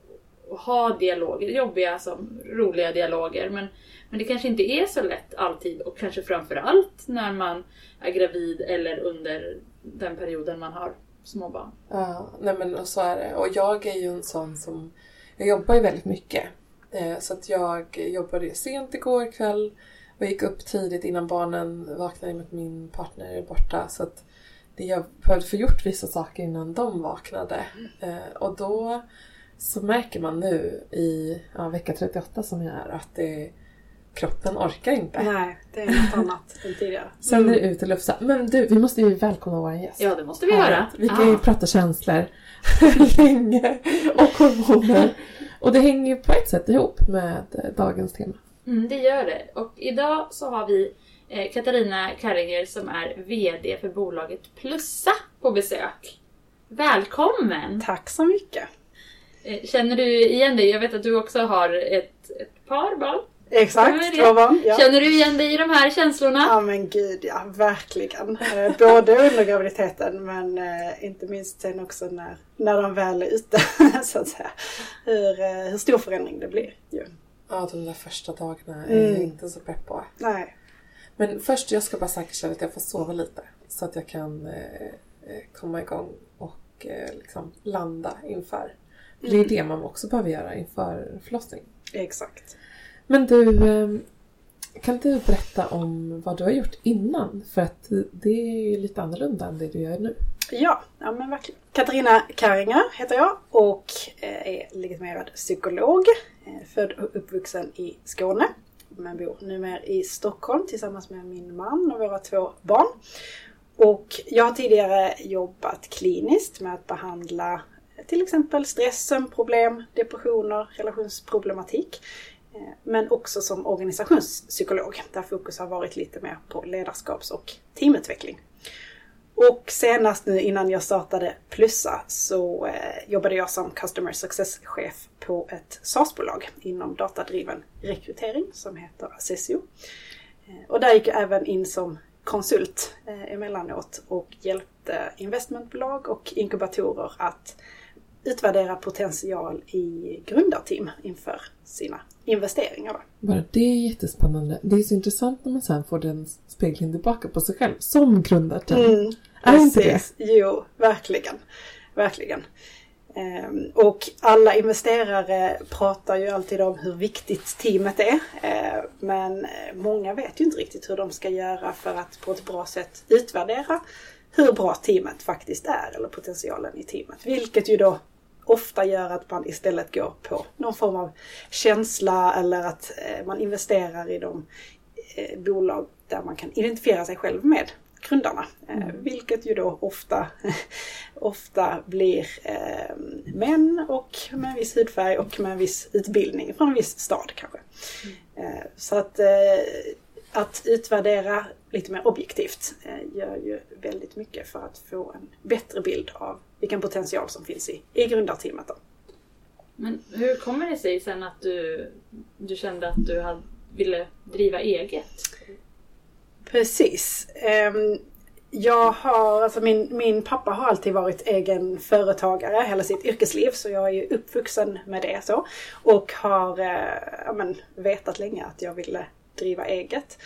och ha dialoger. Det jobbiga som roliga dialoger. Men, men det kanske inte är så lätt alltid och kanske framförallt när man är gravid eller under den perioden man har småbarn. Ja, nej men och så är det. Och jag är ju en sån som... Jag jobbar ju väldigt mycket. Eh, så att jag jobbade sent igår kväll och gick upp tidigt innan barnen vaknade med att min partner är borta. Så att jag behövde få gjort vissa saker innan de vaknade. Eh, och då så märker man nu i ja, vecka 38 som jag är att det, kroppen orkar inte. Nej, det är något annat än tidigare. Sen är det ut och lufsa. Men du, vi måste ju välkomna vår gäst. Ja, det måste vi göra. Vi kan ju Ah. prata känslor (laughs) länge och hormoner. Och det hänger ju på ett sätt ihop med eh, dagens tema. Mm, det gör det. Och idag så har vi eh, Katarina Karringer som är VD för bolaget Plussa på besök. Välkommen! Tack så mycket. Eh, Känner du igen dig? Jag vet att du också har ett, ett par barn. Exakt, barn. Ja. Känner du igen dig i de här känslorna? Ja men gud ja, verkligen. Eh, Både under graviditeten men eh, inte minst sen också när, när de väl är ute. (laughs) så att säga. Hur, eh, hur stor förändring det blir ju. Ja, de där första dagarna är jag Mm. inte så pepp på. Nej. Men först, jag ska bara säkerställa att jag får sova lite. Så att jag kan eh, komma igång och eh, liksom landa inför. För Det är det man också behöver göra inför förlossning. Exakt. Men du, ehm, kan du berätta om vad du har gjort innan? För att det är ju lite annorlunda än det du gör nu. Ja, ja men verkligen. Katarina Karinger heter jag och eh, är legitimerad psykolog. Eh, född och uppvuxen i Skåne. Men bor numera i Stockholm tillsammans med min man och våra två barn. Och jag har tidigare jobbat kliniskt med att behandla till exempel stress, sömnproblem, depressioner, relationsproblematik. Eh, men också som organisationspsykolog där fokus har varit lite mer på ledarskaps och teamutveckling. Och senast nu innan jag startade Plussa så eh, jobbade jag som Customer Success-chef på ett SaaS-bolag inom datadriven rekrytering som heter Assessio. Eh, och där gick jag även in som konsult eh, emellanåt och hjälpte investmentbolag och inkubatorer att utvärdera potential i grundarteam inför sina investeringar. Då. Bara det är jättespännande. Det är så intressant när man sen får den spegeln tillbaka på sig själv som grundarteam. Mm, Är inte det? Jo, verkligen. Verkligen. Ehm, och alla investerare pratar ju alltid om hur viktigt teamet är. Eh, men många vet ju inte riktigt hur de ska göra för att på ett bra sätt utvärdera hur bra teamet faktiskt är, eller potentialen i teamet. Vilket ju då ofta gör att man istället går på någon form av känsla eller att eh, man investerar i de eh, bolag där man kan identifiera sig själv med grundarna. Eh, vilket ju då ofta, (laughs) ofta blir eh, män och med en viss hudfärg och med en viss utbildning från en viss stad kanske. Eh, så att, eh, att utvärdera lite mer objektivt eh, gör ju väldigt mycket för att få en bättre bild av vilken potential som finns i, i grundarteamet. Då. Men hur kommer det sig sen att du, du kände att du hade, ville driva eget? Precis. Ehm, Jag har, alltså min, min pappa har alltid varit egen företagare hela sitt yrkesliv så jag är ju uppvuxen med det så. Och har eh, ja, men, vetat länge att jag ville driva eget.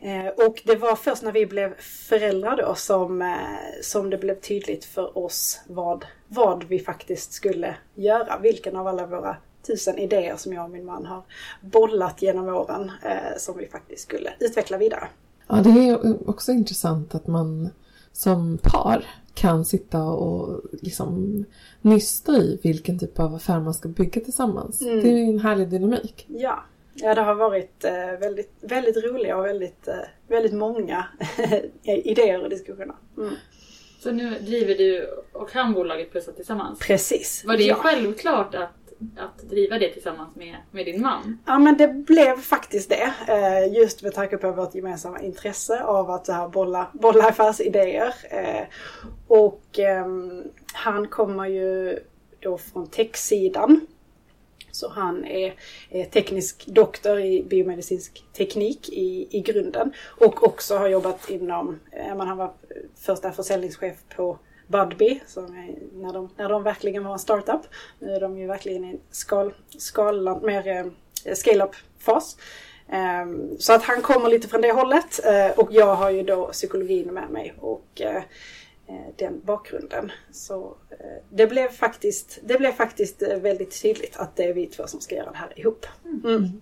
Eh, och det var först när vi blev föräldrar då som, eh, som det blev tydligt för oss vad, vad vi faktiskt skulle göra. Vilken av alla våra tusen idéer som jag och min man har bollat genom åren eh, som vi faktiskt skulle utveckla vidare. Ja, det är också intressant att man som par kan sitta och liksom nysta i vilken typ av affär man ska bygga tillsammans. Mm. Det är en härlig dynamik. Ja, ja det har varit eh, väldigt, väldigt roliga och väldigt, eh, väldigt många (laughs) idéer och diskussioner. Mm. Så nu driver du och han bolaget Plussa tillsammans. Precis. Var det ja. självklart att, att driva det tillsammans med, med din man? Ja men det blev faktiskt det. Eh, Just med tanke på vårt gemensamma intresse av att så här bolla, bolla affärsidéer. Och ehm, han kommer ju då från techsidan. Så han är, eh, teknisk doktor i biomedicinsk teknik i, i grunden. Och också har jobbat inom, menar, men han var första försäljningschef på Budbee, som är, när, de, när de verkligen var en startup. Nu är de ju verkligen i en skal, mer eh, scale-up-fas. Ehm, så att han kommer lite från det hållet och jag har ju då psykologin med mig och den bakgrunden. Så eh, det blev faktiskt, det blev faktiskt eh, väldigt tydligt att det är vi två som ska göra det här ihop. Mm.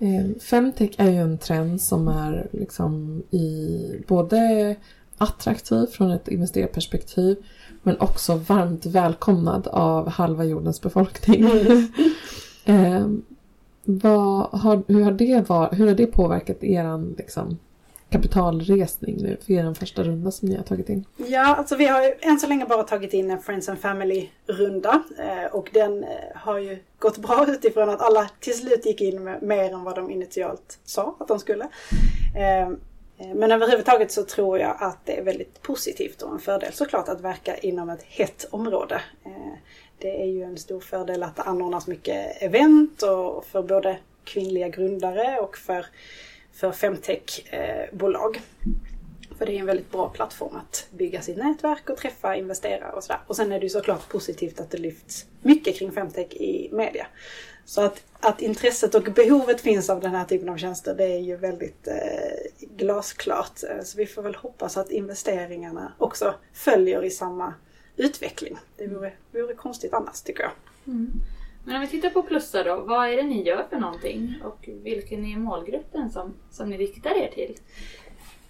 Eh, Femtech är ju en trend som är liksom i både attraktiv från ett investerarperspektiv men också varmt välkomnad av halva jordens befolkning. (laughs) eh, vad har, hur, har det var, hur har det påverkat er liksom, kapitalresning nu för er första runda som ni har tagit in? Ja, alltså vi har ju än så länge bara tagit in en Friends and Family-runda. Eh, och den eh, har ju gått bra utifrån att alla till slut gick in med mer än vad de initialt sa att de skulle. Eh, men överhuvudtaget så tror jag att det är väldigt positivt och en fördel såklart att verka inom ett hett område. Det är ju en stor fördel att det anordnas mycket event och för både kvinnliga grundare och för, för femtech-bolag. Eh, för det är en väldigt bra plattform att bygga sitt nätverk och träffa investerare och sådär. Och sen är det ju såklart positivt att det lyfts mycket kring femtech i media. Så att, att intresset och behovet finns av den här typen av tjänster det är ju väldigt eh, glasklart. Eh, så vi får väl hoppas att investeringarna också följer i samma utveckling. Det vore, vore konstigt annars tycker jag. Mm. Men om vi tittar på Plussa då, vad är det ni gör för någonting? Och vilken är målgruppen som, som ni riktar er till?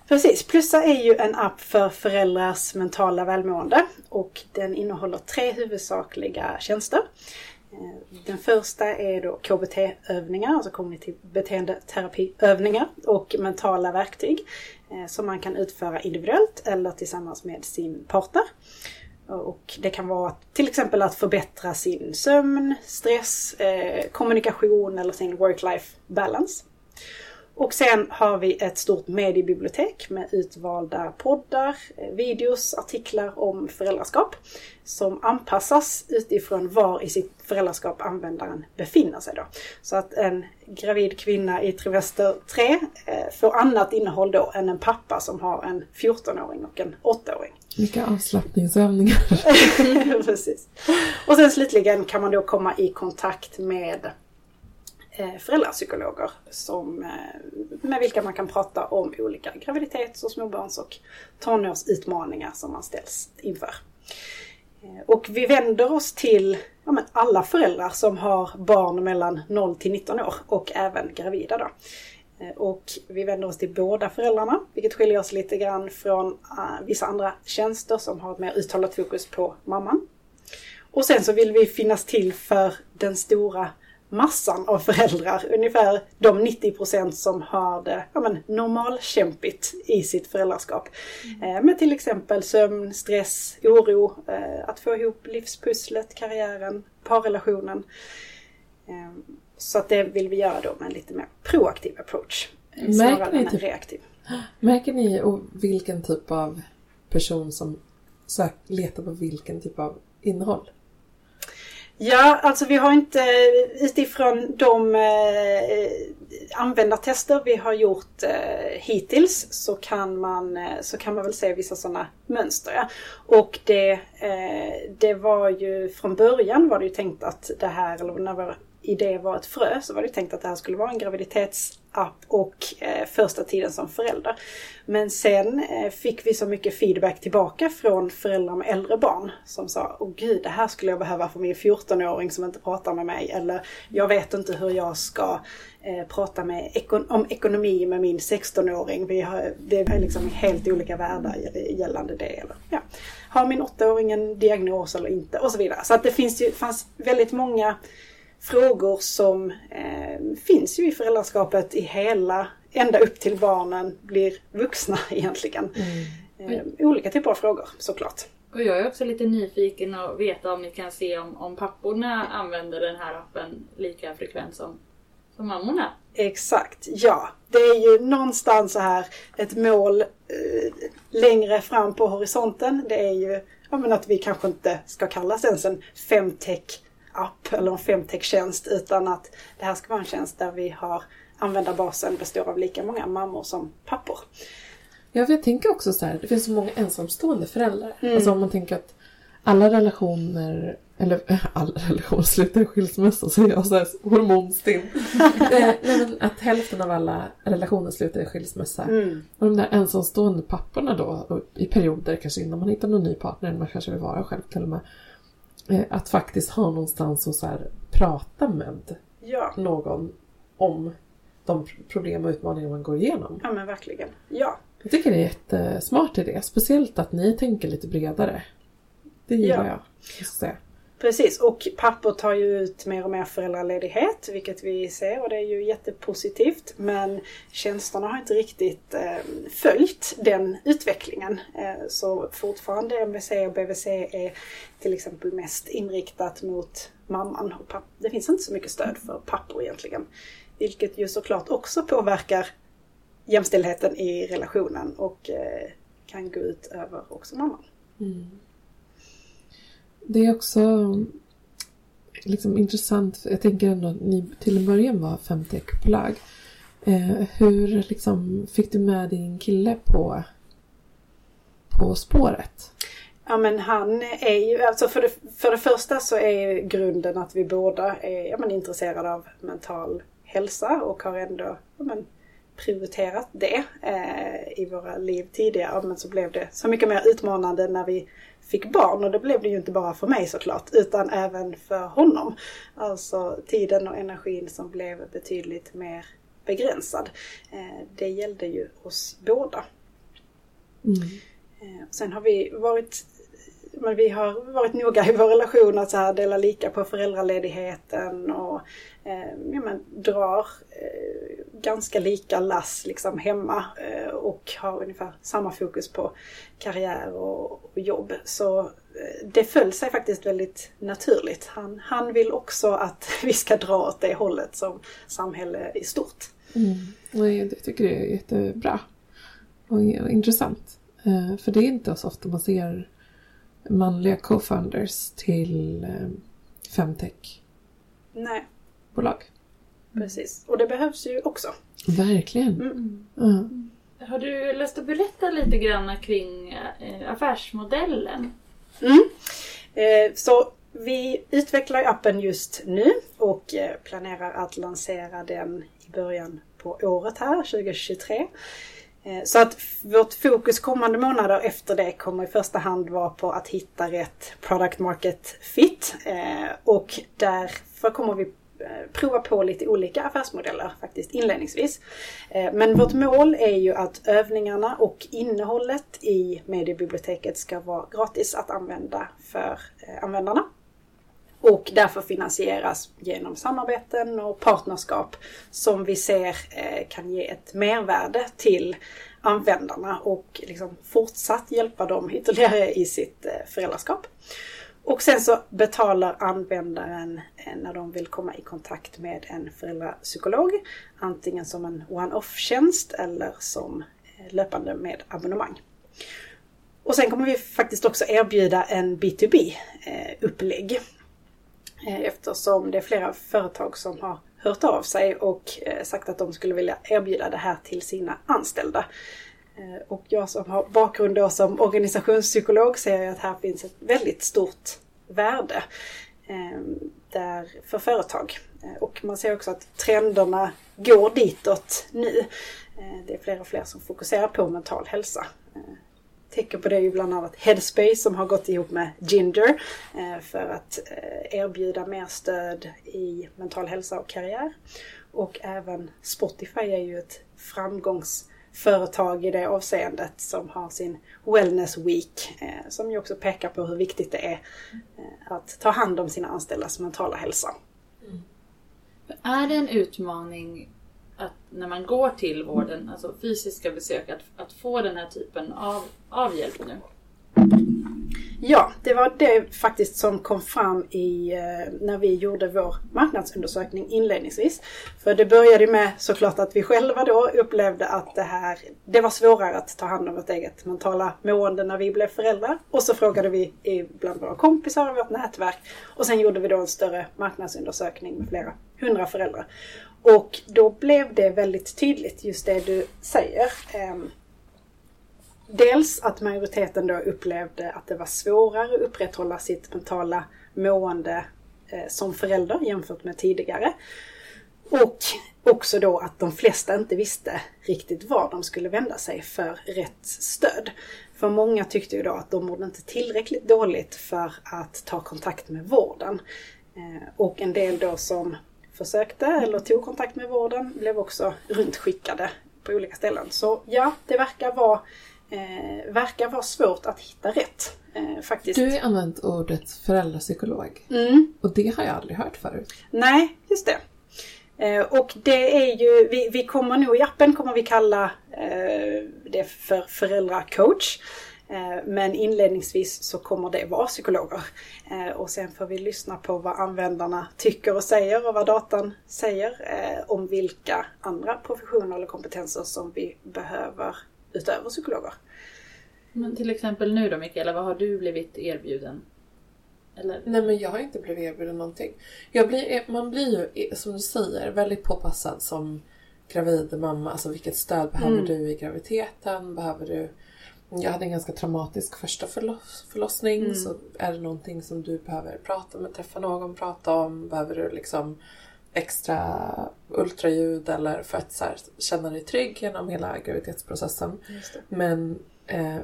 Precis, Plussa är ju en app för föräldrars mentala välmående och den innehåller tre huvudsakliga tjänster. Eh, den första är då KBT-övningar, alltså kognitiv beteendeterapiövningar och mentala verktyg eh, som man kan utföra individuellt eller tillsammans med sin partner. Och det kan vara till exempel att förbättra sin sömn, stress, eh, kommunikation eller sin work-life balance. Och sen har vi ett stort mediebibliotek med utvalda poddar, eh, videos, artiklar om föräldraskap som anpassas utifrån var i sitt föräldraskap användaren befinner sig. Då. Så att en gravid kvinna i trimester 3 eh, får annat innehåll då än en pappa som har en 14-åring och en 8-åring. Vilka avslappningsövningar. (laughs) Precis. Och sen slutligen kan man då komma i kontakt med Eh, föräldrapsykologer som, eh, med vilka man kan prata om olika graviditets och småbarns och tonårsutmaningar som man ställs inför. Eh, och vi vänder oss till ja, men alla föräldrar som har barn mellan 0 till 19 år och även gravida. Då. Och vi vänder oss till båda föräldrarna, vilket skiljer oss lite grann från vissa andra tjänster som har ett mer uttalat fokus på mamman. Och sen så vill vi finnas till för den stora massan av föräldrar, ungefär de 90% som har det ja, men, normalkämpigt i sitt föräldraskap. Eh, med till exempel sömn, stress, oro, eh, att få ihop livspusslet, karriären, parrelationen. Eh, så att det vill vi göra då med en lite mer proaktiv approach. eh, Märker ni typ- reaktiv. Märker ni vilken typ av person som sök, letar på vilken typ av innehåll? Ja, alltså vi har inte eh, utifrån de eh, användartester vi har gjort eh, hittills så kan, man, eh, så kan man väl se vissa sådana mönster. Ja. Och det, eh, det var ju från början var det ju tänkt att det här, eller när vår idé var ett frö, så var det tänkt att det här skulle vara en graviditets app och eh, första tiden som förälder. Men sen eh, fick vi så mycket feedback tillbaka från föräldrar med äldre barn som sa Åh gud, det här skulle jag behöva för min 14-åring som inte pratar med mig. Eller jag vet inte hur jag ska eh, prata med ekon- om ekonomi med min 16-åring. Vi har, det är liksom helt olika världar gällande det. Eller, ja. Har min 8-åring en diagnos eller inte? Och så vidare. Så att det finns ju, fanns väldigt många frågor som eh, finns ju i föräldraskapet i hela, ända upp till barnen blir vuxna (laughs) egentligen. Eh, olika typer av frågor såklart. Och jag är också lite nyfiken att veta om ni kan se om, om papporna använder den här appen lika frekvent som, som mammorna. Exakt, ja. Det är ju någonstans så här ett mål eh, längre fram på horisonten. Det är ju ja, men att vi kanske inte ska kallas ens en femtech-app eller en femtech-tjänst utan att det här ska vara en tjänst där vi har användarbasen består av lika många mammor som pappor. Ja, jag tänker också så här, det finns så många ensamstående föräldrar. Mm. Alltså om man tänker att alla relationer eller (laughs) eh, all relation slutar i skilsmässa så är jag så här hormonstinn. (laughs) eh, nej, men att hälften av alla relationer slutar i skilsmässa. Mm. Och de där ensamstående papporna då, i perioder kanske innan man hittar någon ny partner, man kanske vill vara själv till och med. Eh, att faktiskt ha någonstans att så här, prata med Ja, någon om de problem och utmaningar man går igenom. ja men verkligen. Ja. Jag tycker det är jättesmart idé, speciellt att ni tänker lite bredare. Det gillar Ja. jag. jag. Precis, och pappor tar ju ut mer och mer föräldraledighet, vilket vi ser och det är ju jättepositivt. Men tjänsterna har inte riktigt eh, följt den utvecklingen. Eh, så fortfarande MVC och BVC är till exempel mest inriktat mot mamman. Och papp- det finns inte så mycket stöd för pappor egentligen. Vilket ju såklart också påverkar jämställdheten i relationen och eh, kan gå ut över också mamman. Mm. Det är också liksom intressant, för jag tänker ändå att ni till en början var femtech-bolag. Eh, hur liksom fick du med din kille på, på spåret? Ja men han är ju, alltså för det, för det första så är grunden att vi båda är ja, men intresserade av mental hälsa och har ändå ja, men, prioriterat det eh, i våra liv tidigare. Men så blev det så mycket mer utmanande när vi fick barn och det blev det ju inte bara för mig såklart utan även för honom. Alltså tiden och energin som blev betydligt mer begränsad. Eh, det gällde ju oss båda. Eh, Sen har vi varit men vi har varit noga i vår relation att så här dela lika på föräldraledigheten och eh, ja, men, drar eh, ganska lika lass liksom hemma eh, och har ungefär samma fokus på karriär och, och jobb. Så eh, det föll sig faktiskt väldigt naturligt. Han, han vill också att (laughs) vi ska dra åt det hållet som samhälle i stort. Mm. Nej, jag tycker det är jättebra och intressant. Eh, för det är inte så ofta man ser manliga co-founders till eh, femtech-bolag. Precis. Och det behövs ju också. Verkligen. Mm. Ja. Har du lust att berätta lite grann kring eh, affärsmodellen? Mm. Eh, så vi utvecklar appen just nu och planerar att lansera den i början på året här, 2023. Eh, så att vårt fokus kommande månader efter det kommer i första hand vara på att hitta rätt product market fit. Eh, och därför kommer vi eh, prova på lite olika affärsmodeller faktiskt inledningsvis. Men vårt mål är ju att övningarna och innehållet i mediebiblioteket ska vara gratis att använda för användarna. Och därför finansieras genom samarbeten och partnerskap som vi ser eh, kan ge ett mervärde till användarna och liksom fortsatt hjälpa dem ytterligare i sitt eh, föräldraskap. Och sen så betalar användaren eh, när de vill komma i kontakt med en föräldrapsykolog. Antingen som en one-off-tjänst eller som löpande med abonnemang. Och sen kommer vi faktiskt också erbjuda en B2B-upplägg. Eh, eftersom det är flera företag som har hört av sig och eh, sagt att de skulle vilja erbjuda det här till sina anställda. Eh, och jag som har bakgrund då som organisationspsykolog ser att här finns ett väldigt stort värde där för företag. Och man ser också att trenderna går ditåt nu. Det är fler och fler som fokuserar på mental hälsa. Tecken på det är ju bland annat Headspace som har gått ihop med Ginger eh, för att eh, erbjuda mer stöd i mental hälsa och karriär. Och även Spotify är ju ett framgångsföretag i det avseendet som har sin Wellness Week eh, som ju också pekar på hur viktigt det är att ta hand om sina anställdas mentala hälsa. Mm. Är det en utmaning att när man går till vården, alltså fysiska besök, att, att få den här typen av, av hjälp nu? Ja, det var det faktiskt som kom fram i, eh, när vi gjorde vår marknadsundersökning inledningsvis. För det började med såklart att vi själva då upplevde att det här, det var svårare att ta hand om vårt eget mentala mående när vi blev föräldrar. Och så frågade vi bland våra kompisar och vårt nätverk. Och sen gjorde vi då en större marknadsundersökning med flera hundra föräldrar. Och då blev det väldigt tydligt, just det du säger. Ehm, dels att majoriteten då upplevde att det var svårare att upprätthålla sitt mentala mående eh, som förälder jämfört med tidigare. Och också då att de flesta inte visste riktigt var de skulle vända sig för rätt stöd. För många tyckte ju då att de mådde inte tillräckligt dåligt för att ta kontakt med vården. Eh, och en del då som försökte eller tog kontakt med vården blev också runtskickade på olika ställen. Så ja, det verkar vara, eh, verkar vara svårt att hitta rätt. Eh, faktiskt. Du har använt ordet föräldrapsykolog. Mm. Och det har jag aldrig hört förut. Nej, just det. Eh, och det är ju, vi, vi kommer nog i appen kommer vi kalla eh, det för föräldracoach. Eh, men inledningsvis så kommer det vara psykologer. Eh, och sen får vi lyssna på vad användarna tycker och säger och vad datan säger eh, om vilka andra professioner eller kompetenser som vi behöver utöver psykologer. Men till exempel nu då Mikaela, vad har du blivit erbjuden? Eller? Nej men jag har inte blivit erbjuden någonting. Jag blir, man blir ju, som du säger, väldigt påpassad som gravid mamma. Alltså vilket stöd behöver Mm. du i graviditeten? Behöver du... Jag hade en ganska traumatisk första förloss, förlossning. Mm. Så är det någonting som du behöver prata med, träffa någon, prata om? Behöver du liksom extra ultraljud eller för att så här, känna dig trygg genom hela graviditetsprocessen? Men eh,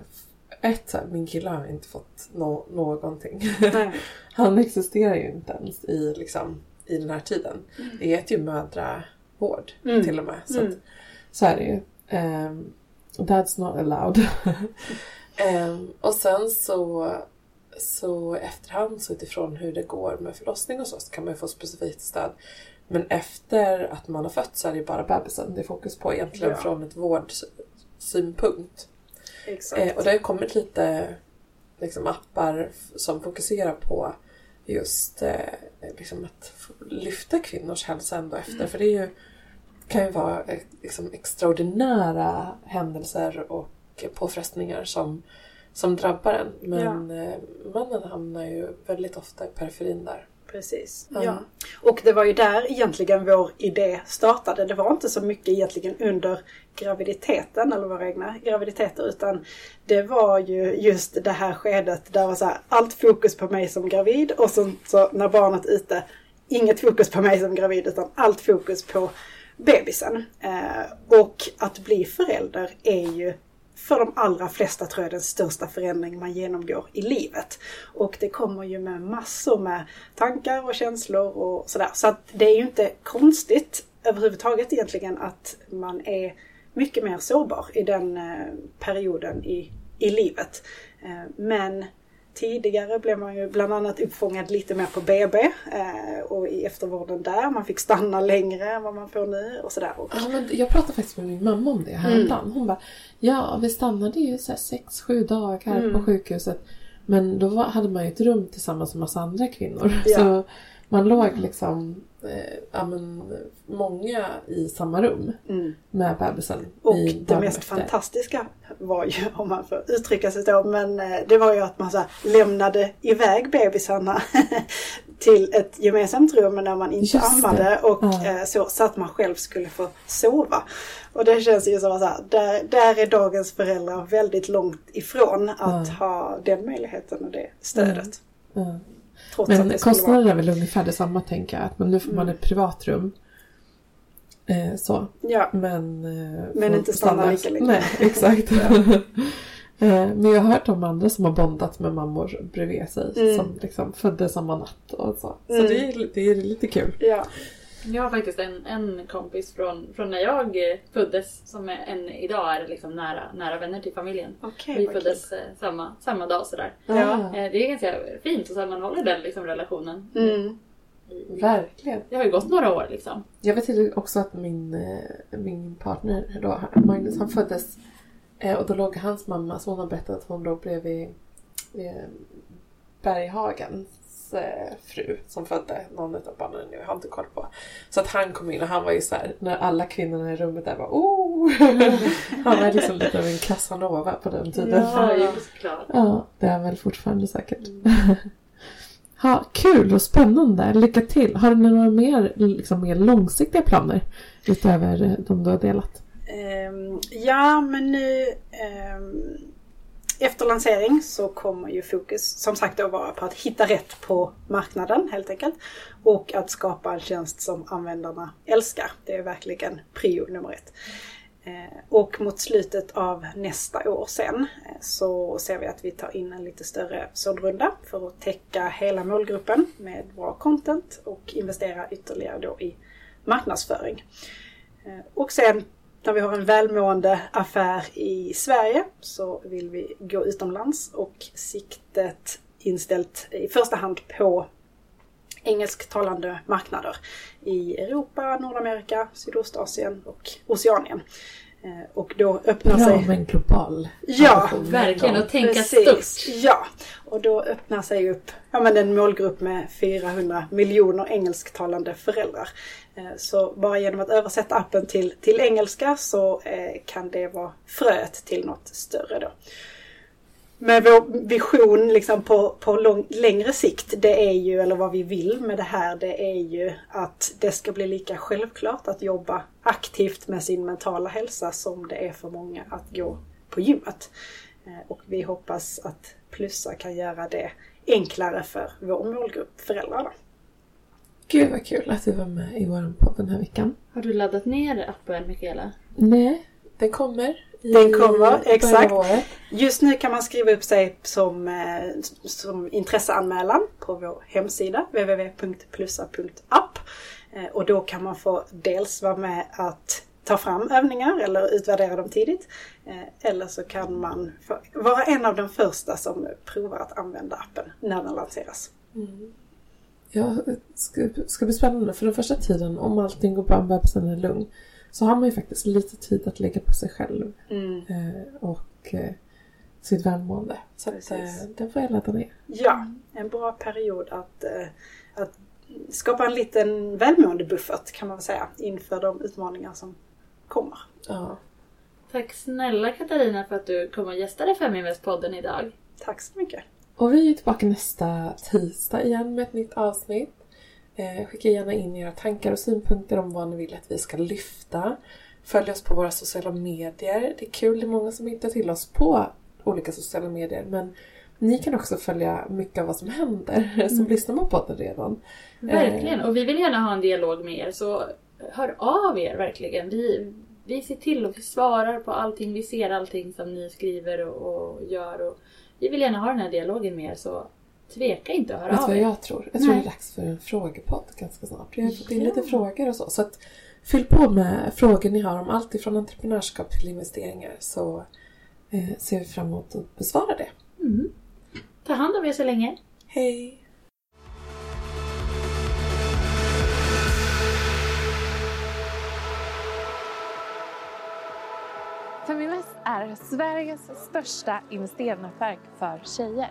ett, så här, min kille har inte fått nå- någonting. (laughs) Han existerar ju inte ens i, liksom, i den här tiden. Det heter ju mödravård Mm. till och med. Så, Mm. att, så är det ju. Um, that's not allowed. (laughs) Ehm, och sen så, så efterhand så utifrån hur det går med förlossning och så, så kan man ju få specifikt stöd. Men efter att man har fött så är det ju bara bebisen det är fokus på egentligen Ja. från ett vårdsynpunkt. Exakt. Eh, och det har ju kommit lite liksom, appar som fokuserar på just eh, liksom att lyfta kvinnors hälsa ändå efter. Mm. För det är ju, kan ju vara liksom, extraordinära händelser och påfrestningar som, som drabbar en. Men eh, mannen hamnar ju väldigt ofta i periferin där. Precis. Ja. Ja. Och det var ju där egentligen vår idé startade. Det var inte så mycket egentligen under graviditeten eller våra egna graviditeter utan det var ju just det här skedet där var så här, allt fokus på mig som gravid och sen så när barnet är ute, inget fokus på mig som gravid utan allt fokus på bebisen. Eh, och att bli förälder är ju för de allra flesta tror jag den största förändring man genomgår i livet. Och det kommer ju med massor med tankar och känslor och sådär. Så att det är ju inte konstigt överhuvudtaget egentligen att man är mycket mer sårbar i den eh, perioden i, i livet. Eh, men tidigare blev man ju bland annat uppfångad lite mer på BB eh, och i eftervården där. Man fick stanna längre än vad man får nu och sådär. Och, Ja, men jag pratade faktiskt med min mamma om det häromdagen. Hon bara, ja vi stannade ju så här sex, sju dagar Mm. på sjukhuset. Men då hade man ju ett rum tillsammans med massa andra kvinnor. Ja. Så man låg liksom, ja men många i samma rum mm. med bebisen. Och det mest fantastiska var ju, (laughs) om man får uttrycka sig så, men eh, det var ju att man så här, lämnade iväg bebisarna (laughs) till ett gemensamt rum när man inte Just det. ammade och Ja. eh, så, så att man själv skulle få sova. Och det känns ju som så här, där, där är dagens föräldrar väldigt långt ifrån att Ja. ha den möjligheten och det stödet. Ja. Trots Men kostnaden vara... är väl ungefär detsamma tänker jag. Att men nu får man Mm. ett privatrum. Eh, så. Ja, Men, eh, Men inte stanna lika länge. Nej, (laughs) exakt. (laughs) Eh, Men jag har hört om andra som har bondat med mammor bredvid sig Mm. som liksom föddes samma natt och så. Så Mm. det, är, det är lite kul. ja. Jag har faktiskt en, en kompis från, från när jag föddes som är en, idag är liksom nära, nära vänner till familjen. Okej, Vi vad kul. föddes eh, samma, samma dag sådär. Ja. Eh, Det är ganska fint och så man håller den liksom, relationen. Mm. I- verkligen. Det har ju gått några år liksom. Jag vet till också att min, eh, min partner då, Magnus, han föddes och då låg hans mamma, så hon har berättat att hon låg bredvid eh, Berghagens eh, fru som födde någon av barnen nu, jag har inte koll på. Så att han kom in och han var ju så här, när alla kvinnorna i rummet där var oh! (laughs) Han var liksom lite av en casanova på den tiden. Ja. Ja, just klart. Ja, det är väl fortfarande säkert. (laughs) Ha, kul och spännande. Lycka till. Har ni några mer, liksom, mer långsiktiga planer utöver de du har delat? Ehm, ja, men nu... ehm, efter lansering så kommer ju fokus som sagt att vara på att hitta rätt på marknaden helt enkelt. Och att skapa en tjänst som användarna älskar. Det är verkligen prio nummer ett. Eh, och mot slutet av nästa år sen eh, så ser vi att vi tar in en lite större såddrunda för att täcka hela målgruppen med bra content och investera ytterligare då i marknadsföring. Eh, och sen när vi har en välmående affär i Sverige så vill vi gå utomlands och siktet inställt i första hand på engelsktalande marknader i Europa, Nordamerika, Sydostasien och Oceanien. Eh, och då öppnar Bra sig... med en global Ja. Verkligen, och tänka Precis, stort. Ja, och då öppnar sig upp ja, men en målgrupp med 400 miljoner engelsktalande föräldrar. Eh, Så bara genom att översätta appen till, till engelska så eh, kan det vara fröet till något större då. Men vår vision liksom på, på lång, längre sikt, det är ju, eller vad vi vill med det här, det är ju att det ska bli lika självklart att jobba aktivt med sin mentala hälsa som det är för många att gå på gymmet. Eh, Och vi hoppas att Plussa kan göra det enklare för vår målgrupp föräldrar. Då. Gud vad kul att du var med i vår podd den här veckan. Har du laddat ner appen Mikaela? Nej, den kommer. Den kommer, exakt. Just nu kan man skriva upp sig som, eh, som intresseanmälan på vår hemsida www.plussa.app. Eh, Och då kan man få dels vara med att ta fram övningar eller utvärdera dem tidigt. Eh, Eller så kan man vara en av de första som provar att använda appen när den lanseras. Ja, det ska, ska bli spännande för den första tiden om allting går bra och bebisen är lugn så har man ju faktiskt lite tid att lägga på sig själv eh, och eh, sitt välmående. Så att, eh, den får jag ladda ner. Ja, en bra period att, eh, att skapa en liten välmående buffert kan man väl säga inför de utmaningar som kommer. Ja. Tack snälla Katarina för att du kom och gästade Feminvest-podden idag. Tack så mycket. Och vi är tillbaka nästa tisdag igen med ett nytt avsnitt. Eh, skicka gärna in era tankar och synpunkter om vad ni vill att vi ska lyfta. Följ oss på våra sociala medier. Det är kul, det är många som hittar till oss på olika sociala medier. Men ni kan också följa mycket av vad som händer (laughs) som lyssnar på podden redan. Verkligen, och vi vill gärna ha en dialog med er så hör av er verkligen. Vi, vi ser till och vi svarar på allting, vi ser allting som ni skriver och, och gör. Och vi vill gärna ha den här dialogen med er så tveka inte att höra Vet du av vad er. jag tror? Jag tror Nej. det är dags för en frågepodd ganska snart. Vi har fått in Ja. lite frågor och så. Så att fyll på med frågor ni har om allt ifrån entreprenörskap till investeringar så eh, ser vi fram emot att besvara det. Mm. Ta hand om er så länge. Hej! Feminvest är Sveriges största investeringsnätverk för tjejer.